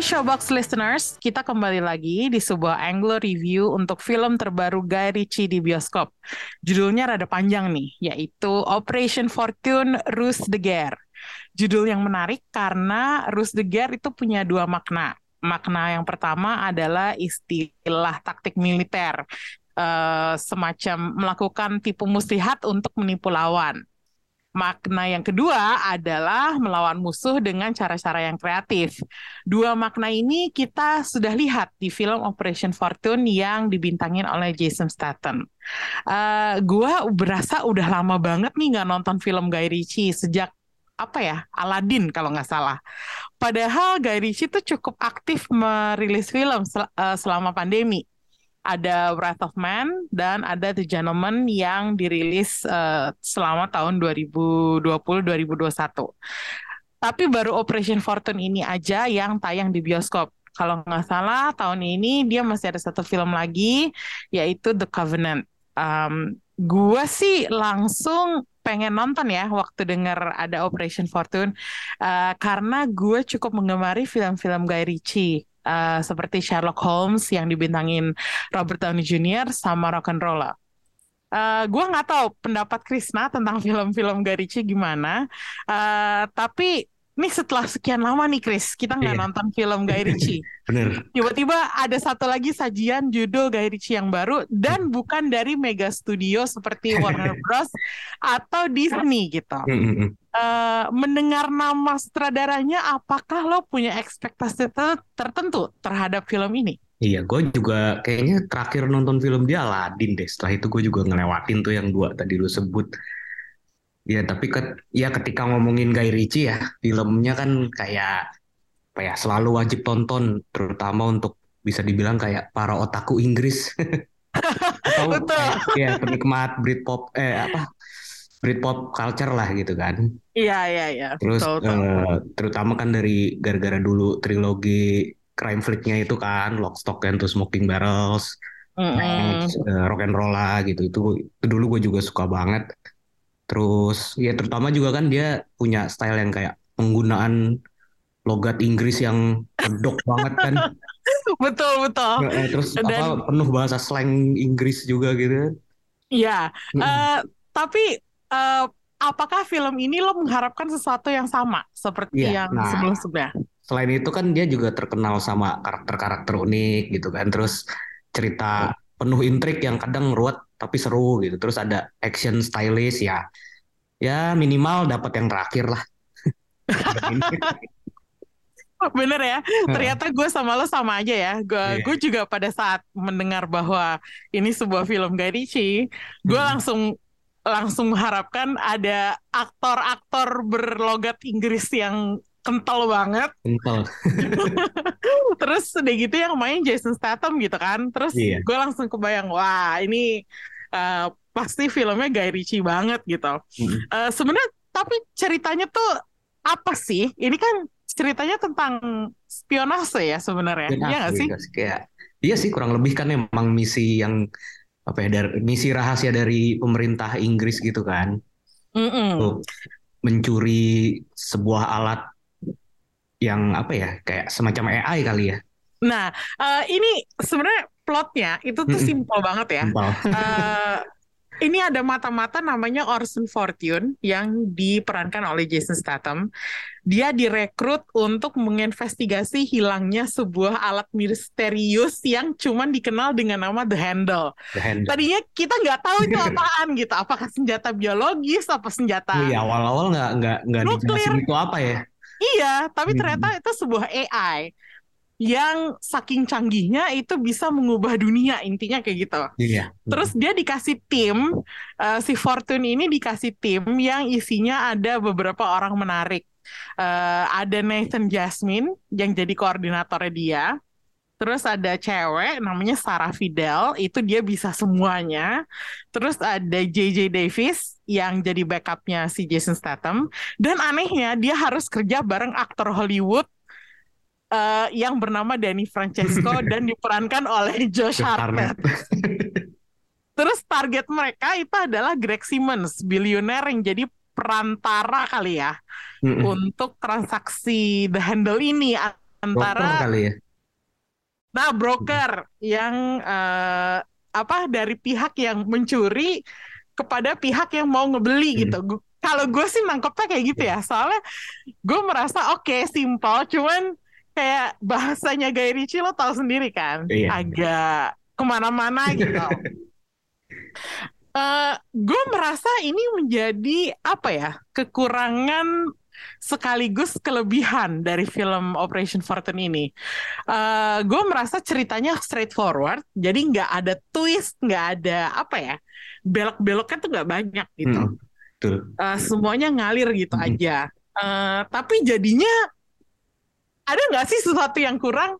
Showbox listeners, kita kembali lagi di sebuah Anglo review untuk film terbaru Guy Ritchie di bioskop. Judulnya rada panjang nih, yaitu Operation Fortune Ruse de Guerre. Judul yang menarik karena Ruse de Guerre itu punya dua makna. Makna yang pertama adalah istilah taktik militer, eh, semacam melakukan tipu muslihat untuk menipu lawan. Makna yang kedua adalah melawan musuh dengan cara-cara yang kreatif. Dua makna ini kita sudah lihat di film Operation Fortune yang dibintangin oleh Jason Statham. Uh, gua berasa udah lama banget nih nggak nonton film Guy Ritchie sejak apa ya Aladdin kalau nggak salah. Padahal Guy Ritchie tuh cukup aktif merilis film sel uh, selama pandemi ada Wrath of Man dan ada The Gentleman yang dirilis uh, selama tahun 2020-2021. Tapi baru Operation Fortune ini aja yang tayang di bioskop. Kalau nggak salah tahun ini dia masih ada satu film lagi yaitu The Covenant. Um, gua sih langsung pengen nonton ya waktu dengar ada Operation Fortune uh, karena gue cukup menggemari film-film Guy Ritchie uh, seperti Sherlock Holmes yang dibintangin Robert Downey Jr. sama Rock and Roller. Uh, gue nggak tahu pendapat Krisna tentang film-film Guy Ritchie gimana, uh, tapi ini setelah sekian lama nih Chris, kita nggak iya. nonton film Guy Ritchie. Bener. Tiba-tiba ada satu lagi sajian judul Guy Ritchie yang baru dan bukan dari mega studio seperti Warner Bros atau Disney gitu. Uh, mendengar nama sutradaranya, apakah lo punya ekspektasi tertentu terhadap film ini? Iya, gue juga kayaknya terakhir nonton film dia Aladdin deh. Setelah itu gue juga ngelewatin tuh yang dua tadi lo sebut. Ya tapi ket, ya ketika ngomongin Guy Ritchie ya filmnya kan kayak apa ya selalu wajib tonton terutama untuk bisa dibilang kayak para otaku Inggris atau Betul. Ya penikmat Britpop eh apa Britpop culture lah gitu kan. Iya iya iya. Terus betul, uh, terutama kan dari gara-gara dulu trilogi crime flicknya itu kan Lock, Stock and Two Smoking Barrels, mm -hmm. uh, Rock and Roll lah gitu itu, itu dulu gue juga suka banget. Terus ya terutama juga kan dia punya style yang kayak penggunaan logat Inggris yang pedok banget kan. betul betul. Nah, terus Dan, apa penuh bahasa slang Inggris juga gitu. Iya. Hmm. Uh, tapi uh, apakah film ini lo mengharapkan sesuatu yang sama seperti ya, yang nah, sebelum-sebelumnya? Selain itu kan dia juga terkenal sama karakter-karakter unik gitu kan. Terus cerita penuh intrik yang kadang ruwet tapi seru gitu. Terus ada action stylish ya. Ya minimal dapat yang terakhir lah. Bener ya, ternyata gue sama lo sama aja ya. Gue yeah. gue juga pada saat mendengar bahwa ini sebuah film Guy Ritchie, gue hmm. langsung langsung mengharapkan ada aktor-aktor berlogat Inggris yang kental banget. Kental. Terus udah gitu yang main Jason Statham gitu kan. Terus yeah. gue langsung kebayang, wah ini uh, pasti filmnya Guy Ritchie banget gitu. Mm-hmm. Uh, Sebenarnya tapi ceritanya tuh apa sih? Ini kan ceritanya tentang spionase ya sebenarnya. Iya gak sih? Kayak iya sih kurang lebih kan emang misi yang apa ya dari misi rahasia dari pemerintah Inggris gitu kan. Untuk mencuri sebuah alat yang apa ya kayak semacam AI kali ya. Nah, uh, ini sebenarnya plotnya itu tuh simpel banget ya. Uh, ini ada mata-mata namanya Orson Fortune yang diperankan oleh Jason Statham. Dia direkrut untuk menginvestigasi hilangnya sebuah alat misterius yang cuma dikenal dengan nama The Handle. The Handle. Tadinya kita nggak tahu itu apaan gitu. Apakah senjata biologis, apa senjata? Iya awal-awal nggak nggak nggak dijelasin itu apa ya? Iya, tapi ternyata itu sebuah AI yang saking canggihnya itu bisa mengubah dunia intinya kayak gitu. Iya. Terus dia dikasih tim uh, si Fortune ini dikasih tim yang isinya ada beberapa orang menarik. Uh, ada Nathan Jasmine yang jadi koordinatornya dia. Terus ada cewek namanya Sarah Fidel, itu dia bisa semuanya. Terus ada JJ Davis yang jadi backupnya si Jason Statham dan anehnya dia harus kerja bareng aktor Hollywood uh, yang bernama Danny Francesco dan diperankan oleh Josh Hartnett. Terus target mereka itu adalah Greg Simmons, bilioner yang jadi perantara kali ya mm-hmm. untuk transaksi the handle ini antara kali ya. Nah, broker yang uh, apa dari pihak yang mencuri kepada pihak yang mau ngebeli hmm. gitu. Kalau gue sih nangkepnya kayak gitu ya. Soalnya gue merasa oke okay, simpel, cuman kayak bahasanya Guy Ritchie lo tau sendiri kan, iya. agak ke mana-mana gitu. uh, gue merasa ini menjadi apa ya kekurangan sekaligus kelebihan dari film Operation Fortune ini. Uh, gue merasa ceritanya straightforward, jadi nggak ada twist, nggak ada apa ya belok-beloknya tuh nggak banyak gitu. Hmm, Uh, semuanya ngalir gitu hmm. aja. Uh, tapi jadinya ada nggak sih sesuatu yang kurang?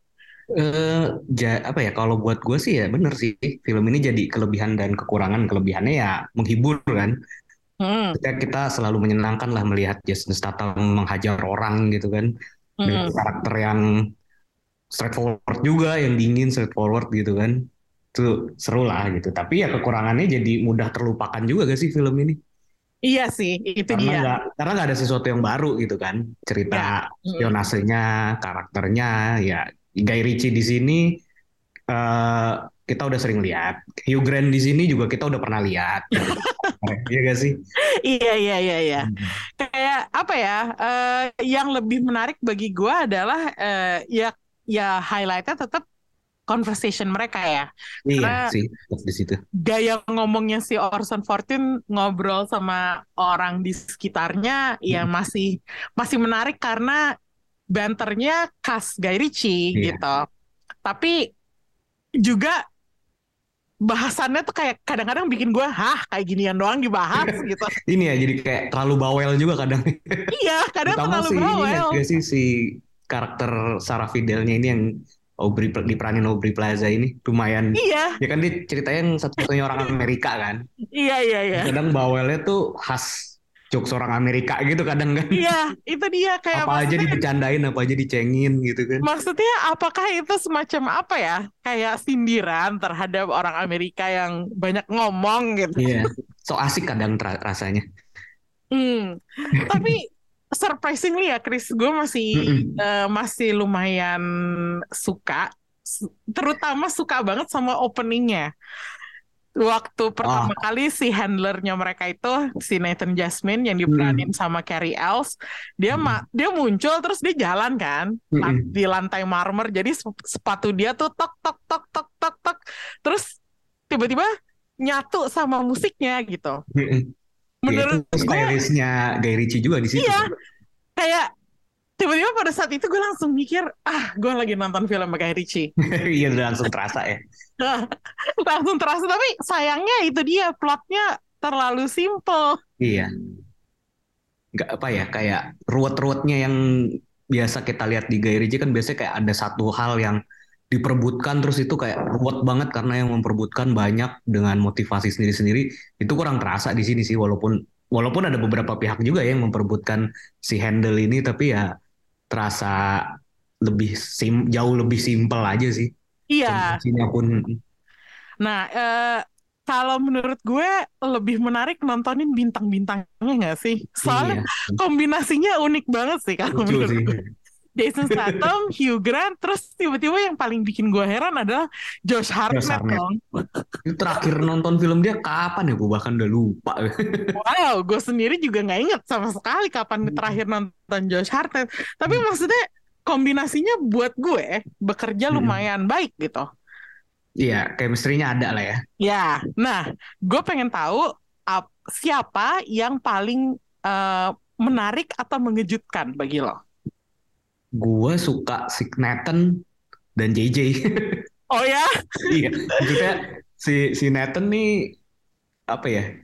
Uh, ja, apa ya kalau buat gue sih ya bener sih film ini jadi kelebihan dan kekurangan kelebihannya ya menghibur kan Hmm. Kita, kita selalu menyenangkan lah melihat Jason Statham menghajar orang gitu kan. Hmm. Dengan karakter yang straightforward juga, yang dingin straightforward gitu kan. Itu seru lah gitu. Tapi ya kekurangannya jadi mudah terlupakan juga gak sih film ini? Iya sih, itu karena dia. Gak, karena nggak ada sesuatu yang baru gitu kan. Cerita ya. spionasenya, karakternya, ya Guy Ritchie di sini uh, kita udah sering lihat. Hugh Grant di sini juga kita udah pernah lihat. Iya gak sih? Iya iya iya iya. Hmm. Kayak apa ya? Uh, yang lebih menarik bagi gue adalah uh, ya ya highlightnya tetap conversation mereka ya. Iya Karena sih di situ. Gaya ngomongnya si Orson Fortune ngobrol sama orang di sekitarnya ya hmm. ya masih masih menarik karena banternya khas Guy Ritchie iya. gitu. Tapi juga bahasannya tuh kayak kadang-kadang bikin gue hah kayak ginian doang dibahas gitu. ini ya jadi kayak terlalu bawel juga kadang. iya kadang terlalu si bawel. Ini ya, sih si karakter Sarah Fidelnya ini yang Aubrey diperanin Aubrey Plaza ini lumayan. Iya. Ya kan dia ceritanya satu-satunya orang Amerika kan. iya iya iya. Kadang bawelnya tuh khas jokes orang Amerika gitu kadang kan. Iya, itu dia kayak apa aja dibecandain, apa aja dicengin gitu kan. Maksudnya apakah itu semacam apa ya? Kayak sindiran terhadap orang Amerika yang banyak ngomong gitu. Iya. So asik kadang rasanya. Hmm. Tapi surprisingly ya Chris, gue masih uh, masih lumayan suka terutama suka banget sama openingnya waktu pertama oh. kali si handlernya mereka itu si Nathan Jasmine yang diperanin hmm. sama Carrie Ells dia hmm. ma dia muncul terus dia jalan kan hmm. di lantai marmer jadi sepatu dia tuh tok tok tok tok tok tok terus tiba-tiba nyatu sama musiknya gitu hmm. Menurut ya, stylishnya Guy Ritchie juga di situ. Iya kayak tiba-tiba pada saat itu gue langsung mikir ah gue lagi nonton film Guy Ritchie. Iya langsung terasa ya. Langsung terasa tapi sayangnya itu dia plotnya terlalu simple. Iya. Nggak apa ya kayak ruwet-ruwetnya yang biasa kita lihat di Guy Ritchie kan biasanya kayak ada satu hal yang diperbutkan terus itu kayak ruwet banget karena yang memperbutkan banyak dengan motivasi sendiri-sendiri itu kurang terasa di sini sih walaupun walaupun ada beberapa pihak juga yang memperbutkan si handle ini tapi ya terasa lebih sim jauh lebih simpel aja sih. Iya. pun. Nah, eh, kalau menurut gue lebih menarik nontonin bintang-bintangnya nggak sih? Soalnya iya. kombinasinya unik banget sih kalau menurut sih. gue. Jason Statham, Hugh Grant, terus tiba-tiba yang paling bikin gue heran adalah Josh Hartnett, Josh Hartnett. dong. Itu terakhir nonton film dia kapan ya? Gue bahkan udah lupa. wow, gue sendiri juga nggak inget sama sekali kapan terakhir nonton Josh Hartnett. Tapi hmm. maksudnya kombinasinya buat gue bekerja hmm. lumayan hmm. baik gitu. Iya, chemistry-nya ada lah ya. Ya, nah, gue pengen tahu siapa yang paling uh, menarik atau mengejutkan bagi lo? Gue suka si Nathan dan JJ. Oh ya? iya, maksudnya si si Nathan nih apa ya?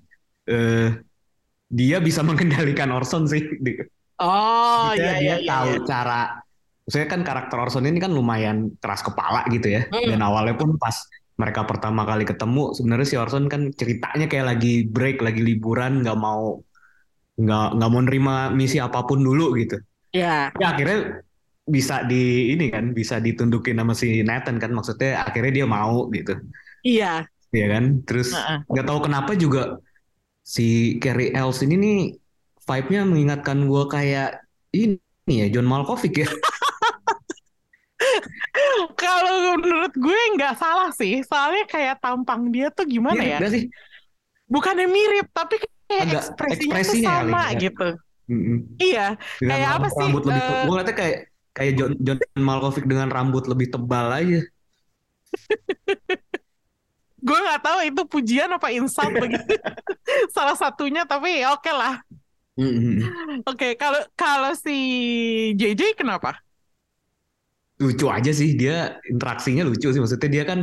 Uh, dia bisa mengendalikan Orson sih. Oh iya dia iya. tahu iya. cara. Saya kan karakter Orson ini kan lumayan keras kepala gitu ya. Hmm. Dan awalnya pun pas mereka pertama kali ketemu sebenarnya si Orson kan ceritanya kayak lagi break lagi liburan nggak mau nggak nggak mau nerima misi apa pun dulu gitu Ya. ya akhirnya bisa di ini kan bisa ditundukin sama si Nathan kan maksudnya akhirnya dia mau gitu Iya. ya kan terus nggak tahu kenapa juga si Carrie Ells ini nih vibe-nya mengingatkan gue kayak ini ya John Malkovich ya Kalau menurut gue nggak salah sih, soalnya kayak tampang dia tuh gimana Mirip ya? nggak sih Bukannya mirip, tapi kayak Agak ekspresinya tuh ekspresinya kali sama ya. gitu. Mm-mm. Iya, dengan Kayak apa sih, rambut lebih eh, tebal gue ngeliatnya kayak kayak John, John Malkovich dengan rambut lebih tebal aja gue nggak tahu itu pujian apa insult begitu. Salah satunya, tapi ya oke lah. Mm-mm. Oke, kalau kalau si JJ kenapa? lucu aja sih dia interaksinya lucu sih maksudnya dia kan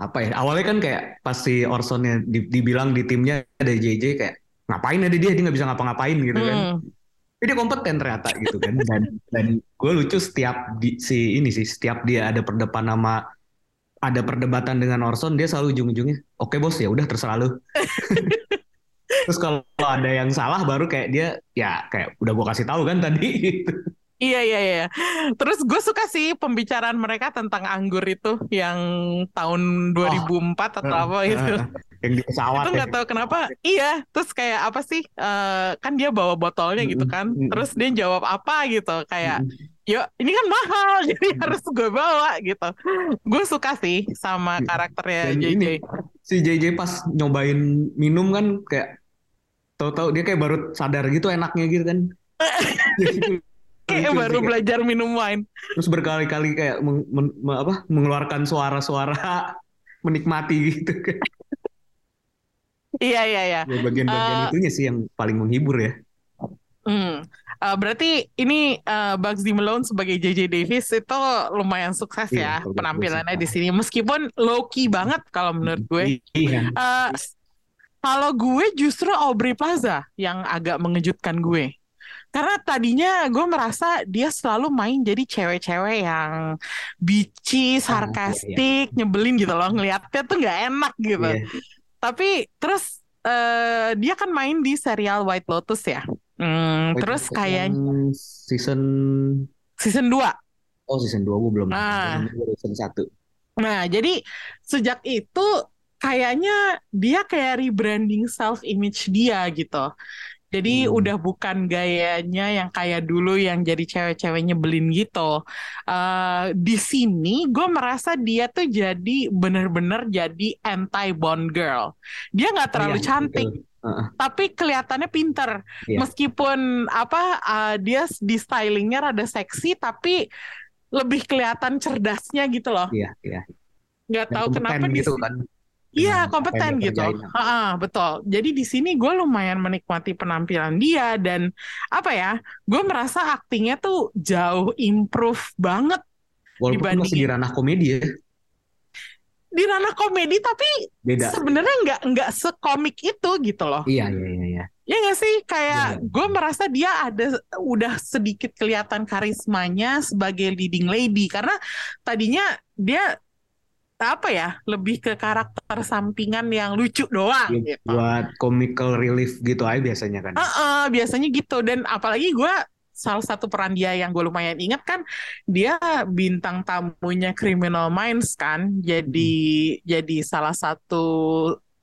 apa ya awalnya kan kayak pas si Orsonnya di- dibilang di timnya ada JJ kayak ngapain ada dia dia nggak bisa ngapa-ngapain gitu kan Hmm. Dia kompeten ternyata gitu kan dan dan gue lucu setiap di, si ini sih setiap dia ada perdepan nama ada perdebatan dengan Orson dia selalu ujung-ujungnya oke bos ya udah terserah lu terus kalau ada yang salah baru kayak dia ya kayak udah gue kasih tahu kan tadi gitu. Iya iya iya. Terus gue suka sih pembicaraan mereka tentang anggur itu yang tahun 2004 atau apa gitu. yang di pesawat itu ya. nggak tahu kenapa. Iya terus kayak apa sih eh, kan dia bawa botolnya gitu kan. Terus dia jawab apa gitu kayak yuk ini kan mahal jadi harus gue bawa gitu. Gue suka sih sama karakternya Dan JJ ini, si JJ pas nyobain minum kan kayak tahu-tahu dia kayak baru sadar gitu enaknya gitu kan kayak lucu baru sih, belajar minum wine. Terus berkali-kali kayak meng- men- me- apa mengeluarkan suara-suara menikmati gitu kan. Iya iya iya. Ya, bagian-bagian Eh, itunya sih yang paling menghibur ya. Hmm. Eh, berarti ini eh, Bugsy Malone sebagai JJ Davis itu lumayan sukses ya Iya, gue penampilannya di sini. Meskipun low key banget kalau menurut gue. Iya. Eh, kalau gue justru Aubrey Plaza yang agak mengejutkan gue. Karena tadinya gue merasa dia selalu main jadi cewek-cewek yang bitchy, sarkastik, nyebelin gitu loh. Ngeliatnya tuh nggak enak gitu. Iya. Tapi terus eh, dia kan main di serial White Lotus ya. Hmm, Oh, terus kayak season season 2. oh season 2 gue belum Ah. Season dua, season 1 Nah, jadi sejak itu kayaknya dia kayak rebranding self image dia gitu. Jadi Hmm. udah bukan gayanya yang kayak dulu yang jadi cewek-cewek nyebelin gitu. Eh, di sini gue merasa dia tuh jadi bener-bener jadi anti Bond girl. Dia nggak terlalu Iya, cantik, betul. Heeh. tapi kelihatannya pinter. Iya. Meskipun apa eh, dia di stylingnya rada seksi, tapi lebih kelihatan cerdasnya gitu loh. iya iya Dan tahu kompeten kenapa gitu kan Iya kompeten gitu. Ha-ha, betul. Jadi di sini gue lumayan menikmati penampilan dia dan apa ya? Gue merasa aktingnya tuh jauh improve banget walaupun masih di ranah komedi ya di ranah komedi, tapi sebenarnya nggak nggak sekomik itu gitu loh. iya iya iya iya Ya nggak sih? Kayak Iya. gue merasa dia ada udah sedikit kelihatan karismanya sebagai leading lady karena tadinya dia apa ya lebih ke karakter sampingan yang lucu doang Ya, gitu. buat comical relief gitu aja biasanya kan. Heeh, biasanya gitu. Dan apalagi gue salah satu peran dia yang gue lumayan ingat kan dia bintang tamunya Criminal Minds kan jadi jadi salah satu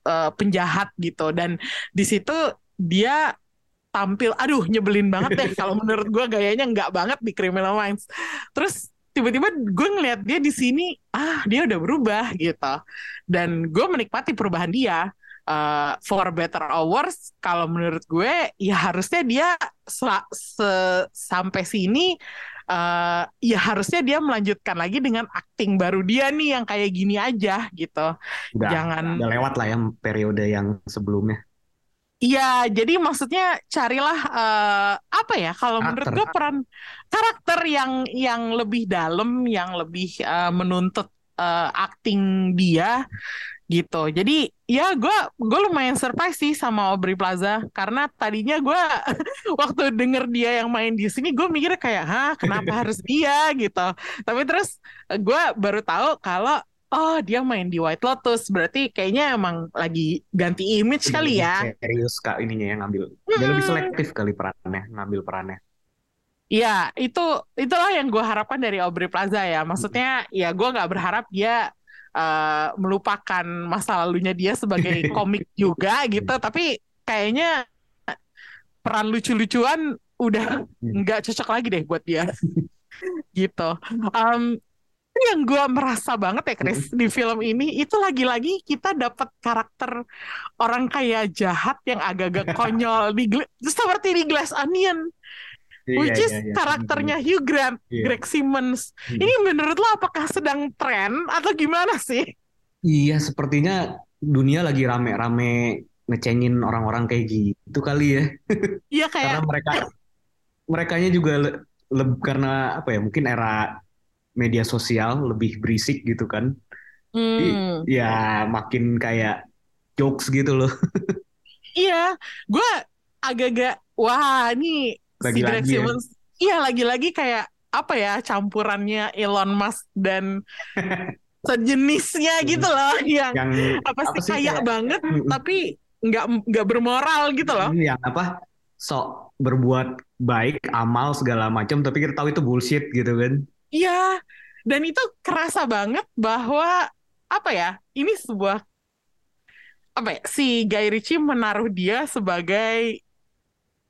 eh, penjahat gitu. Dan di situ dia tampil aduh nyebelin banget deh kalau menurut gue gayanya nggak banget di Criminal Minds. Terus tiba-tiba gue ngeliat dia di sini ah dia udah berubah gitu. Dan gue menikmati perubahan dia. Uh, for better or worse kalau menurut gue ya harusnya dia sel- se- sampai sini uh, ya harusnya dia melanjutkan lagi dengan acting baru dia nih yang kayak gini aja gitu. Udah jangan udah lewat lah ya periode yang sebelumnya Iya, jadi maksudnya carilah eh, apa ya? Kalau menurut gue peran karakter yang yang lebih dalam, yang lebih eh, menuntut eh, acting dia gitu. Jadi ya gue gue lumayan surprise sih sama Aubrey Plaza karena tadinya gue waktu denger dia yang main di sini gue mikirnya kayak hah kenapa harus dia gitu. Tapi terus gue baru tahu kalau oh dia main di White Lotus berarti kayaknya emang lagi ganti image kali ya. serius kak ininya yang ngambil udah lebih Hmm. selektif kali perannya ngambil perannya Iya, itu itulah yang gue harapkan dari Aubrey Plaza ya. Maksudnya ya gue nggak berharap dia eh, melupakan masa lalunya dia sebagai komik juga gitu. Tapi kayaknya peran lucu-lucuan udah Hmm. nggak cocok lagi deh buat dia. gitu. Itu yang gue merasa banget ya Chris di film ini itu lagi-lagi kita dapat karakter orang kaya jahat yang agak-agak konyol di seperti di Glass Onion which Iya, is iya, iya. karakternya Hugh Grant, Iya. Greg Simmons. Hmm. Ini menurut lo apakah sedang tren atau gimana sih? Iya, sepertinya dunia lagi rame-rame ngecengin orang-orang kayak gitu kali ya. Iya Karena kayak mereka merekanya juga le- le- karena apa ya? Mungkin era media sosial lebih berisik gitu kan. Jadi, hmm, ya makin kayak jokes gitu loh. iya, gue agak-agak wah ini si Greg ya. Simmons, iya lagi-lagi kayak apa ya campurannya Elon Musk dan sejenisnya gitu loh yang Yang apa sih sih, kaya kayak- banget Mm-mm. tapi nggak nggak bermoral gitu loh. yang apa? Sok berbuat baik, amal segala macam, tapi kita tahu itu bullshit gitu kan. Iya, dan itu kerasa banget bahwa apa ya? Ini sebuah apa ya? Si Guy Ritchie menaruh dia sebagai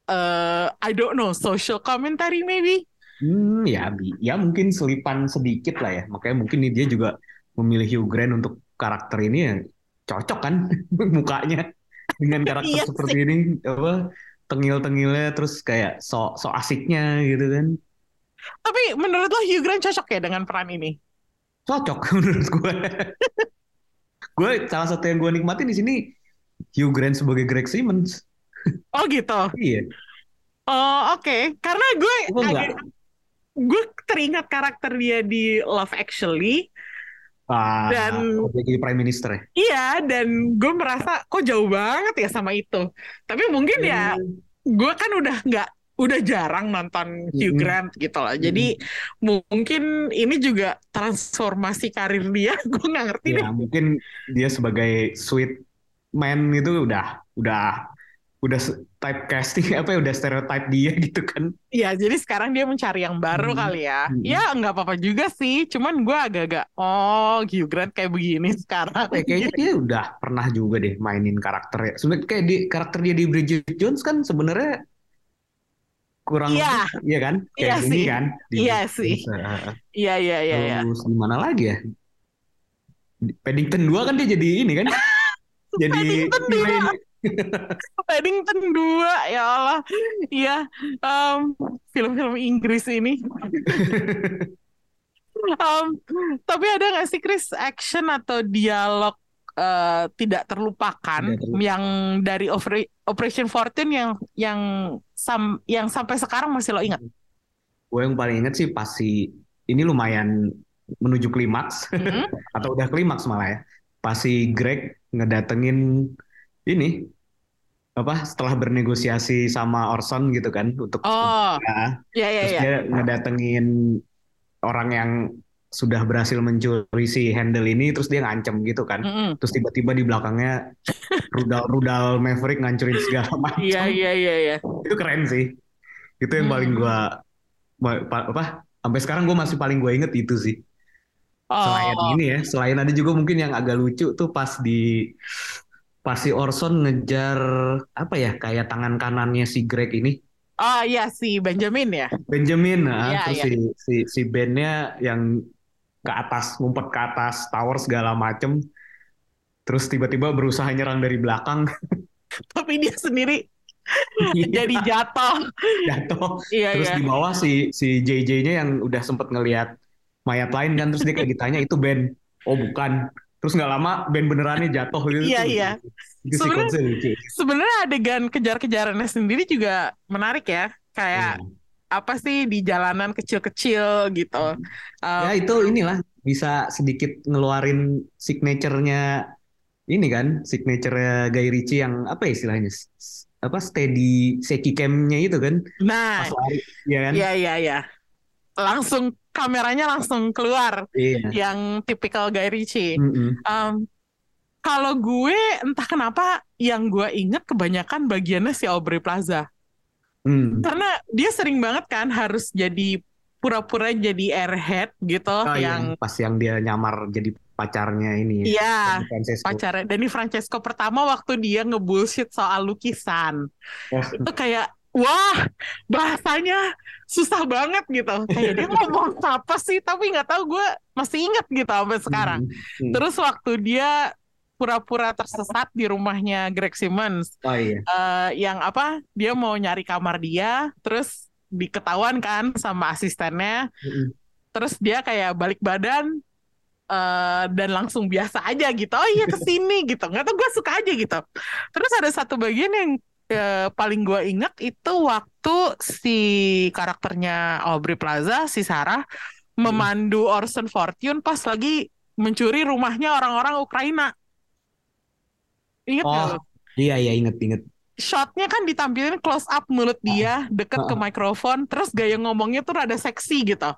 eh I don't know, social commentary maybe. Hmm, ya, ya mungkin selipan sedikit lah ya. Makanya mungkin dia juga memilih Hugh Grant untuk karakter ini ya cocok kan mukanya dengan karakter Iya seperti ini apa tengil-tengilnya terus kayak so so asiknya gitu kan. Tapi menurut lo Hugh Grant cocok ya dengan peran ini? Cocok menurut gue. gue salah satu yang gue nikmatin di sini Hugh Grant sebagai Greg Simmons. Oh gitu. Iya. Oh oke, karena gue agak gue teringat karakter dia di Love Actually. Ah, Dan- jadi Prime Minister ya. Iya, dan gue merasa kok jauh banget ya sama itu. Tapi mungkin ya gue kan udah nggak udah jarang nonton Hugh Mm-mm. Grant gitu loh. Jadi mungkin ini juga transformasi karir dia. Gue nggak ngerti deh. Ya mungkin dia sebagai sweet man itu udah udah udah se- typecasting apa ya udah stereotype dia gitu kan. Ya, jadi sekarang dia mencari yang baru Hmm. kali ya. Hmm. Ya nggak apa-apa juga sih. Cuman gue agak-agak oh Hugh Grant kayak begini sekarang. Eh, kayaknya dia udah pernah juga deh mainin karakter. Sebenarnya kayak di karakter dia di Bridget Jones kan sebenarnya kurang Iya. iya kan? Kayak Iya ini sih. kan. di Iya sih. Iya iya iya. iya. Terus di mana lagi ya? Di Paddington 2 kan dia jadi ini kan? jadi Paddington 2. villain. Paddington 2 ya Allah. Iya, em, film-film Inggris ini. Em, tapi ada nggak sih Chris action atau dialog eh, tidak terlupakan yang dari Opera- Operation Fortune yang yang sam yang sampai sekarang masih lo ingat? Gue yang paling inget sih pasti ini lumayan menuju klimaks Hmm? atau udah klimaks malah ya. Pas si Greg ngedatengin ini apa setelah bernegosiasi sama Orson gitu kan untuk Oh, ya, ya ya terus ya. dia ngedatengin orang yang sudah berhasil mencuri si handle ini terus dia ngancem gitu kan. Mm-mm. Terus tiba-tiba di belakangnya rudal-rudal Maverick ngancurin segala macam. Iya iya iya iya. Itu keren sih. Itu yang paling Hmm. gua apa sampai sekarang gue masih paling gue inget itu sih. Selain Oh, ini ya, selain ada juga mungkin yang agak lucu tuh pas di pas si Orson ngejar apa ya kayak tangan kanannya si Greg ini oh iya si Benjamin ya. Benjamin, nah, Iya, terus iya. si si si bandnya yang ke atas ngumpet ke atas tower segala macem, terus tiba-tiba berusaha nyerang dari belakang, Tapi dia sendiri jadi jatuh. jatuh, Iya terus iya. di bawah si si JJ-nya yang udah sempet ngelihat mayat lain kan, terus dia kayak ditanya itu band, oh bukan, terus nggak lama band benerannya jatuh gitu, Iya, tuh. iya. itu Sebenarnya- adegan kejar-kejarannya sendiri juga menarik ya. Kayak Iya. Apa sih di jalanan kecil-kecil gitu. Ya Um, itu inilah bisa sedikit ngeluarin signature-nya ini kan, signature-nya Guy Ritchie yang apa ya istilahnya? Apa steady shaky cam-nya itu kan. nah, Pas lari, ya kan? iya iya iya. Langsung kameranya langsung keluar Iya. yang tipikal Guy Ritchie. Mm-mm. Um, kalau gue entah kenapa yang gue inget kebanyakan bagiannya si Aubrey Plaza. Hmm. Karena dia sering banget kan harus jadi pura-pura jadi airhead gitu Oh, yang iya. pas yang dia nyamar jadi pacarnya ini ya. Iya, pacarnya Danny Francesco pertama waktu dia ngebullshit soal lukisan. Oh. Itu kayak wah, bahasanya susah banget gitu. Kayak dia ngomong apa sih tapi nggak tahu gue masih inget gitu sampai sekarang. Hmm. Terus waktu dia pura-pura tersesat di rumahnya Greg Simmons. Oh iya. eh, yang apa? Dia mau nyari kamar dia terus diketahuan kan sama asistennya. Mm-mm. terus dia kayak balik badan eh, dan langsung biasa aja gitu. Oh iya ke sini gitu. Nggak tau gue suka aja gitu. Terus ada satu bagian yang eh, paling gue ingat itu waktu si karakternya Aubrey Plaza si Sarah memandu Orson Fortune pas lagi mencuri rumahnya orang-orang Ukraina Ingat Oh. Iya iya inget inget. shotnya kan ditampilin close up mulut dia deket ke mikrofon terus gaya ngomongnya tuh rada seksi gitu.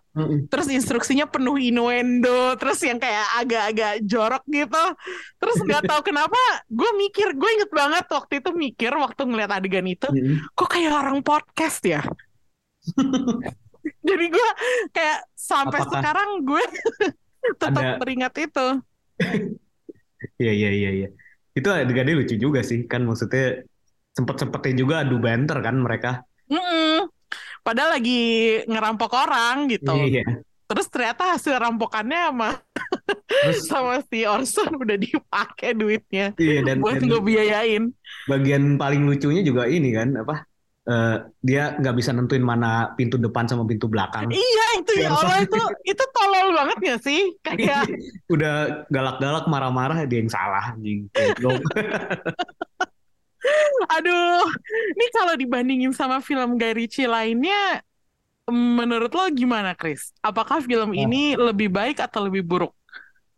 Terus instruksinya penuh innuendo terus yang kayak agak-agak jorok gitu. Terus nggak tahu kenapa gue mikir gue inget banget waktu itu mikir waktu ngeliat adegan itu kok kayak orang podcast ya? Jadi gue kayak sampai Apakah sekarang gue tetap ada- teringat itu. Iya iya iya iya. Itu adegannya lucu juga sih kan maksudnya sempet-sempetnya juga adu banter kan mereka. Mm-mm. padahal lagi ngerampok orang gitu Iya. Terus ternyata hasil rampokannya sama Terus sama si Orson udah dipakai duitnya iya dan, buat dan ngebiayain. bagian paling lucunya juga ini kan apa? Eh, dia nggak bisa nentuin mana pintu depan sama pintu belakang. Iya itu ya. Allah itu itu tolol banget gak sih? Kayak Udah galak-galak marah-marah dia yang salah anjing. Aduh, ini kalau dibandingin sama film Guy Ritchie lainnya, menurut lo gimana, Chris? Apakah film Wah. ini lebih baik atau lebih buruk?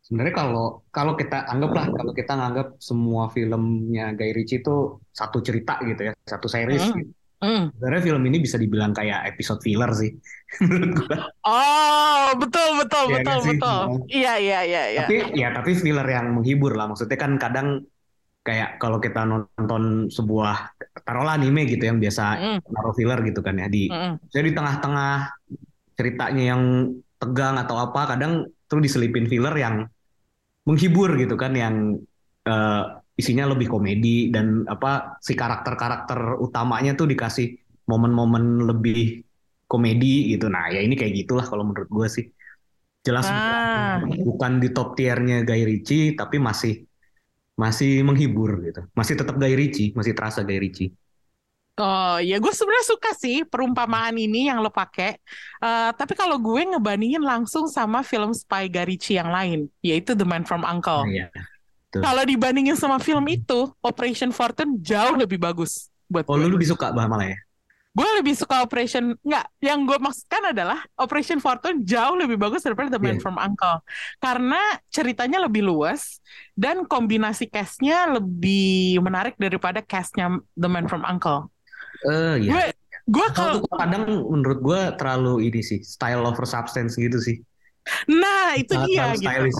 Sebenarnya kalau kalau kita anggaplah kalau kita nganggap semua filmnya Guy Ritchie itu satu cerita gitu ya, satu series. Hmm. gitu. Hmm. Sebenarnya film ini bisa dibilang kayak episode filler sih menurut gua. Oh betul betul Iya betul betul. Iya iya iya iya. Tapi ya tapi filler yang menghibur lah. Maksudnya kan kadang kayak kalau kita nonton sebuah taruhlah anime gitu yang biasa Mm, naruh filler gitu kan ya di mm, mm. saya di tengah-tengah ceritanya yang tegang atau apa kadang tuh diselipin filler yang menghibur gitu kan yang eh, isinya lebih komedi dan apa si karakter-karakter utamanya tuh dikasih momen-momen lebih komedi gitu. Nah, ya ini kayak gitulah kalau menurut gue sih. Jelas Ah. bukan di top tiernya Guy Ritchie tapi masih masih menghibur gitu. Masih tetap Guy Ritchie, masih terasa Guy Ritchie. Oh ya gue sebenarnya suka sih perumpamaan ini yang lo pakai. Eh, tapi kalau gue ngebandingin langsung sama film spy Guy Ritchie yang lain, yaitu The Man from Uncle. Nah, iya. Tuh. Kalau dibandingin sama film itu, Operation Fortune jauh lebih bagus buat Oh, gue. lu lebih suka malah ya? Gue lebih suka Operation nggak. Yang gue maksudkan adalah Operation Fortune jauh lebih bagus daripada The Man Iya. from Uncle karena ceritanya lebih luas dan kombinasi cast-nya lebih menarik daripada cast-nya The Man from Uncle. Eh, iya. Gue gue Kalau kadang menurut gue terlalu ini sih, style over substance gitu sih. Nah itu Sangat dia gitu. stylish.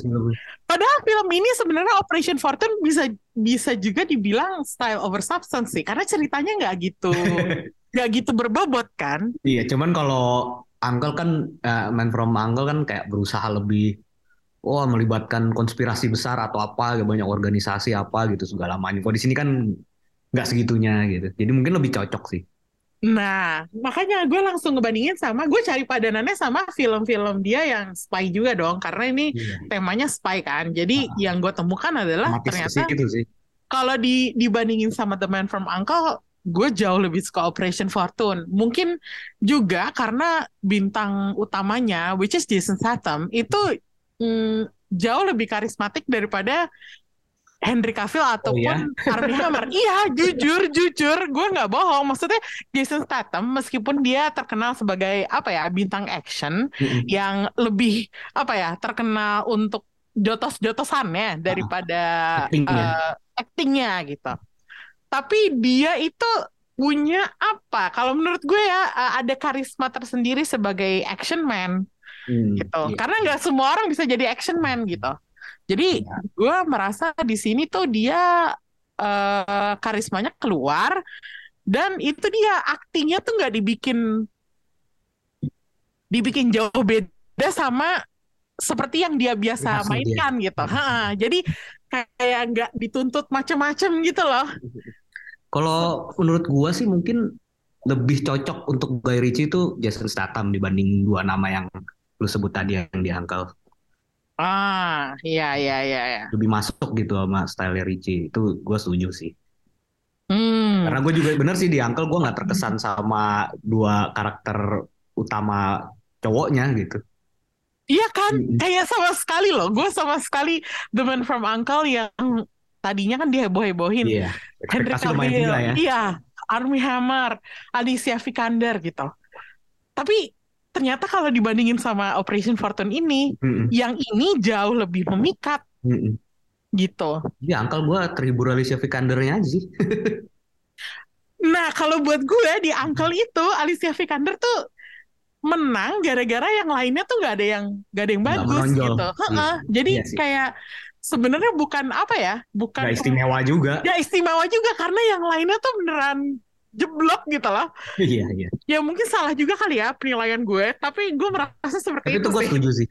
Padahal film ini sebenarnya Operation Fortune bisa bisa juga dibilang style over substance sih, karena ceritanya nggak gitu nggak gitu berbobot kan? Iya, cuman kalau Uncle kan, eh, Man from Uncle kan kayak berusaha lebih, wah melibatkan konspirasi besar atau apa, banyak organisasi apa gitu segala macam. Kalau di sini kan nggak segitunya gitu. Jadi mungkin lebih cocok sih. Nah, makanya gue langsung ngebandingin sama gue cari padanannya sama film-film dia yang spy juga dong, karena ini Iya. temanya spy kan. Jadi yang gue temukan adalah ternyata sih. kalau di dibandingin sama The Man from Uncle, gue jauh lebih suka Operation Fortune. Mungkin juga karena bintang utamanya, which is Jason Statham, itu mm, jauh lebih karismatik daripada Henry Cavill ataupun Armie Hammer. iya, jujur, jujur, gue nggak bohong. Maksudnya Jason Statham, meskipun dia terkenal sebagai apa ya bintang action Mm-mm. yang lebih apa ya terkenal untuk jotos-jotosannya daripada Actingnya. eh, actingnya gitu. Tapi dia itu punya apa? Kalau menurut gue ya eh, ada karisma tersendiri sebagai action man Hmm, gitu. iya. Karena nggak semua orang bisa jadi action man gitu. Jadi Iya. gue merasa di sini tuh dia eh, karismanya keluar dan itu dia aktingnya tuh nggak dibikin dibikin jauh beda sama seperti yang dia biasa Khasnya dia. mainkan gitu. Ha, jadi kayak nggak dituntut macem-macem gitu loh. Kalau menurut gua sih mungkin lebih cocok untuk Guy Ritchie itu Jason Statham dibanding dua nama yang lu sebut tadi yang di Uncle. Ah, iya iya iya. iya. Lebih masuk gitu sama style Ritchie. Itu gua setuju sih. Hmm. Karena gue juga bener sih di Uncle gue nggak terkesan sama dua karakter utama cowoknya gitu. Iya kan, Mm-mm. kayak sama sekali loh. Gue sama sekali The Man from Uncle yang tadinya kan diheboh-hebohin. Iya. Henry Cavill, ya. iya, Armie Hammer, Alicia Vikander gitu. Tapi ternyata kalau dibandingin sama Operation Fortune ini, Mm-mm. yang ini jauh lebih memikat Mm-mm. gitu. Di Uncle gue terhibur Alicia Vikandernya aja sih. Nah, kalau buat gue di Uncle itu Alicia Vikander tuh menang gara-gara yang lainnya tuh nggak ada yang nggak ada yang bagus menonjol. gitu. Heeh. Iya. Jadi Iya sih. kayak sebenarnya bukan apa ya, bukan Gak istimewa juga. ya istimewa juga karena yang lainnya tuh beneran jeblok gitu loh. Iya iya. Ya mungkin salah juga kali ya penilaian gue, tapi gue merasa seperti Tapi itu itu gue sih. setuju sih.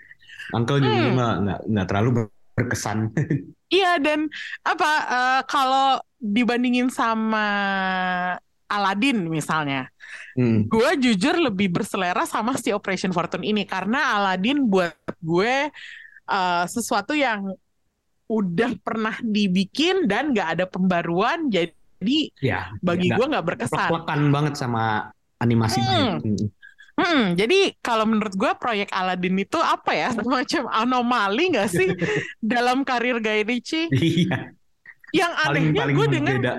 Uncle juga Hmm. nggak nggak nggak terlalu berkesan. Iya dan apa eh, kalau dibandingin sama Aladdin misalnya, Hmm. gue jujur lebih berselera sama si Operation Fortune ini karena Aladdin buat gue eh, sesuatu yang udah pernah dibikin dan gak ada pembaruan, jadi Ya. bagi nggak- gue nggak berkesan. plek-plekan banget sama animasinya. Hmm. Hmm. Hmm, jadi kalau menurut gue proyek Aladdin itu apa ya semacam anomali gak sih dalam karir Guy Ritchie? Iya. Yang anehnya gue denger, beda.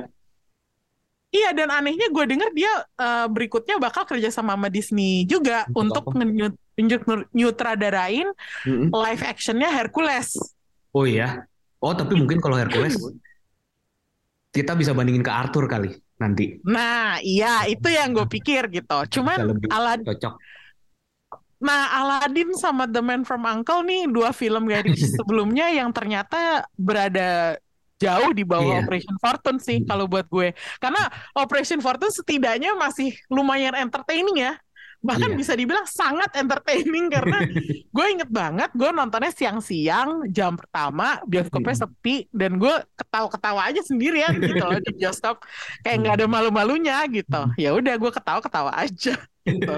iya dan anehnya gue denger dia eh, berikutnya bakal kerja sama sama Disney juga Untuk untuk nyutradarain Mm-mm. live actionnya Hercules. Oh iya. Oh tapi mungkin kalau Hercules kita bisa bandingin ke Arthur kali nanti. Nah, iya itu yang gue pikir gitu. Cuman lebih Alad cocok. nah Aladdin sama The Man from Uncle nih dua film Ritchie sebelumnya yang ternyata berada jauh di bawah Iya. Operation Fortune sih kalau buat gue. Karena Operation Fortune setidaknya masih lumayan entertaining ya. Bahkan Iya. bisa dibilang sangat entertaining karena gue inget banget gue nontonnya siang-siang jam pertama bioskopnya Mm. sepi dan gue ketawa-ketawa aja sendirian gitu loh di bioskop kayak nggak ada malu-malunya gitu ya udah gue ketawa-ketawa aja gitu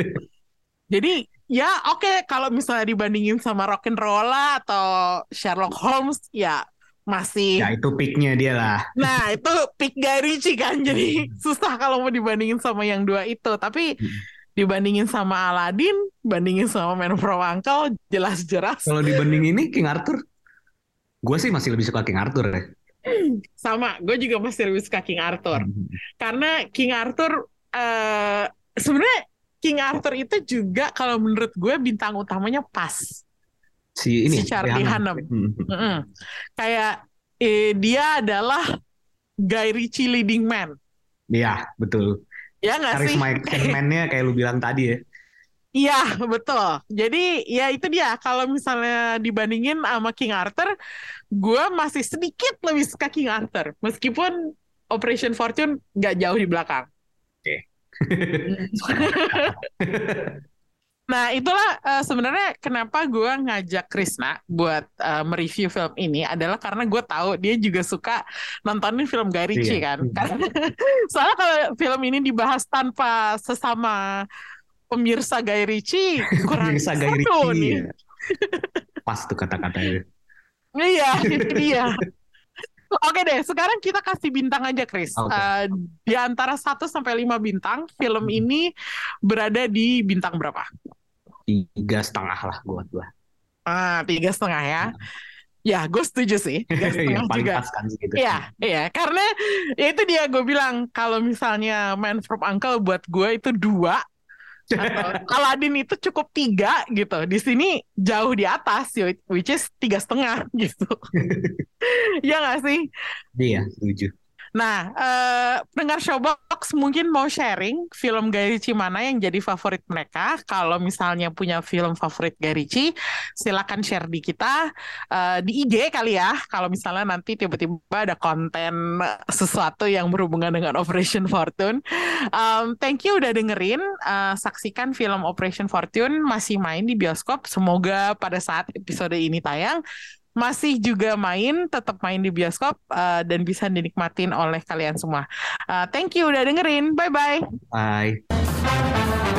jadi ya oke kalau misalnya dibandingin sama Rock'n'Rolla atau Sherlock Holmes ya masih Ya itu picknya dia lah. Nah, itu pick Guy Ritchie kan. Jadi susah kalau mau dibandingin sama yang dua itu. Tapi Hmm. Dibandingin sama Aladdin, bandingin sama Man from Uncle, jelas-jelas Kalau dibanding ini King Arthur, gue sih masih lebih suka King Arthur ya. sama. Gue juga masih lebih suka King Arthur. Hmm. Karena King Arthur, eh sebenarnya King Arthur itu juga kalau menurut gue bintang utamanya pas. Si ini Si Charlie Hunnam. Hmm. Mm-mm. Kayak eh, dia adalah Guy Ritchie leading man. Iya betul. Ya nggak sih? Karisma action-nya kayak lu bilang tadi ya. Iya, betul. Jadi ya itu dia. Kalau misalnya dibandingin sama King Arthur, gue masih sedikit lebih suka King Arthur. Meskipun Operation Fortune nggak jauh di belakang. Oke. Nah, itulah eh, sebenarnya kenapa gue ngajak Krisna buat eh, mereview film ini adalah karena gue tahu dia juga suka nontonin film Guy Ritchie Iya. kan. Karena soalnya kalau film ini dibahas tanpa sesama pemirsa Guy Ritchie kurang Pemirsa Guy Ritchie, nih. ya. Pas tuh kata-katanya. Iya, itu dia. Oke deh, sekarang kita kasih bintang aja, Chris. Oke. Eh, di antara 1 sampai 5 bintang, film Hmm. ini berada di bintang berapa? Tiga setengah lah buat gue. Ah, tiga setengah ya. Ya, gue setuju sih. Yang paling juga. kan segitu. Iya, iya. Karena ya itu dia gue bilang kalau misalnya Man from Uncle buat gue itu dua, atau Aladdin itu cukup tiga gitu. Di sini jauh di atas, which is tiga setengah gitu. ya nggak sih? Iya, setuju. Nah, uh, pendengar Showbox mungkin mau sharing film Guy Ritchie mana yang jadi favorit mereka. Kalau misalnya punya film favorit Guy Ritchie, silakan share di kita uh, di IG kali ya. Kalau misalnya nanti tiba-tiba ada konten sesuatu yang berhubungan dengan Operation Fortune. Um, thank you udah dengerin. Uh, saksikan film Operation Fortune masih main di bioskop. Semoga pada saat episode ini tayang masih juga main, tetap main di bioskop uh, dan bisa dinikmatin oleh kalian semua. Uh, thank you udah dengerin. Bye-bye. Bye.